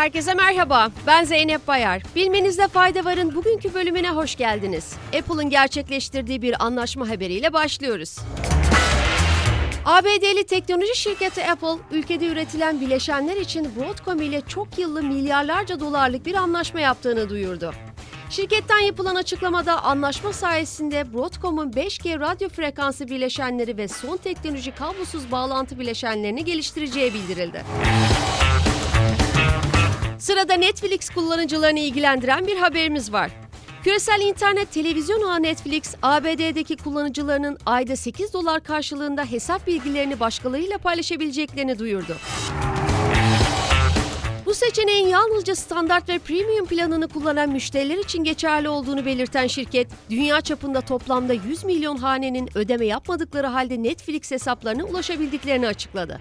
Herkese merhaba. Ben Zeynep Bayar. Bilmenizde fayda varın bugünkü bölümüne hoş geldiniz. Apple'ın gerçekleştirdiği bir anlaşma haberiyle başlıyoruz. ABD'li teknoloji şirketi Apple, ülkede üretilen bileşenler için Broadcom ile çok yıllı milyarlarca dolarlık bir anlaşma yaptığını duyurdu. Şirketten yapılan açıklamada anlaşma sayesinde Broadcom'un 5G radyo frekansı bileşenleri ve son teknoloji kablosuz bağlantı bileşenlerini geliştireceği bildirildi. Sırada Netflix kullanıcılarını ilgilendiren bir haberimiz var. Küresel internet televizyon ağı Netflix, ABD'deki kullanıcılarının ayda 8 dolar karşılığında hesap bilgilerini başkalarıyla paylaşabileceklerini duyurdu. Bu seçeneğin yalnızca standart ve premium planını kullanan müşteriler için geçerli olduğunu belirten şirket, dünya çapında toplamda 100 milyon hanenin ödeme yapmadıkları halde Netflix hesaplarına ulaşabildiklerini açıkladı.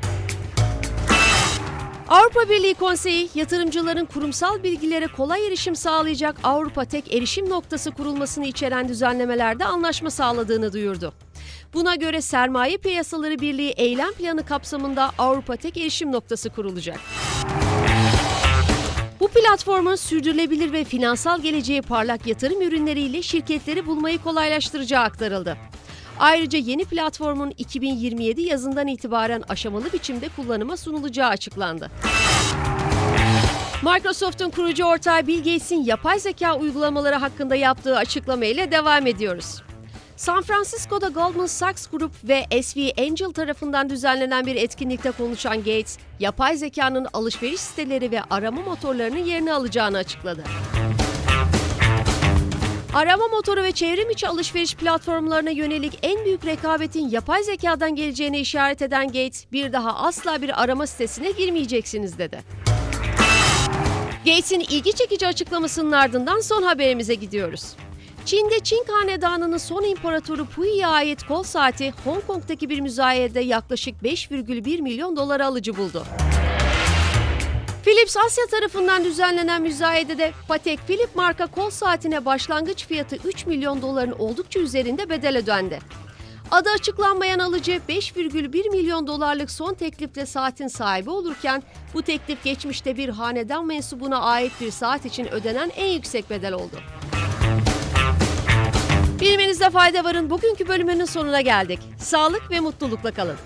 Avrupa Birliği Konseyi, yatırımcıların kurumsal bilgilere kolay erişim sağlayacak Avrupa Tek Erişim Noktası kurulmasını içeren düzenlemelerde anlaşma sağladığını duyurdu. Buna göre Sermaye Piyasaları Birliği eylem planı kapsamında Avrupa Tek Erişim Noktası kurulacak. Bu platformun sürdürülebilir ve finansal geleceği parlak yatırım ürünleriyle şirketleri bulmayı kolaylaştıracağı aktarıldı. Ayrıca yeni platformun 2027 yazından itibaren aşamalı biçimde kullanıma sunulacağı açıklandı. Microsoft'un kurucu ortağı Bill Gates'in yapay zeka uygulamaları hakkında yaptığı açıklama ile devam ediyoruz. San Francisco'da Goldman Sachs Group ve SV Angel tarafından düzenlenen bir etkinlikte konuşan Gates, yapay zekanın alışveriş siteleri ve arama motorlarının yerini alacağını açıkladı. Arama motoru ve çevrim içi alışveriş platformlarına yönelik en büyük rekabetin yapay zekadan geleceğine işaret eden Gates, bir daha asla bir arama sitesine girmeyeceksiniz dedi. Gates'in ilgi çekici açıklamasının ardından son haberimize gidiyoruz. Çin'de Çin Hanedanı'nın son imparatoru Puyi'ye ait kol saati Hong Kong'daki bir müzayede yaklaşık 5,1 milyon dolara alıcı buldu. Philips Asya tarafından düzenlenen müzayedede Patek Philippe marka kol saatine başlangıç fiyatı 3 milyon doların oldukça üzerinde bedel ödendi. Adı açıklanmayan alıcı 5,1 milyon dolarlık son teklifle saatin sahibi olurken bu teklif geçmişte bir hanedan mensubuna ait bir saat için ödenen en yüksek bedel oldu. Bilmenizde fayda varın bugünkü bölümünün sonuna geldik. Sağlık ve mutlulukla kalın.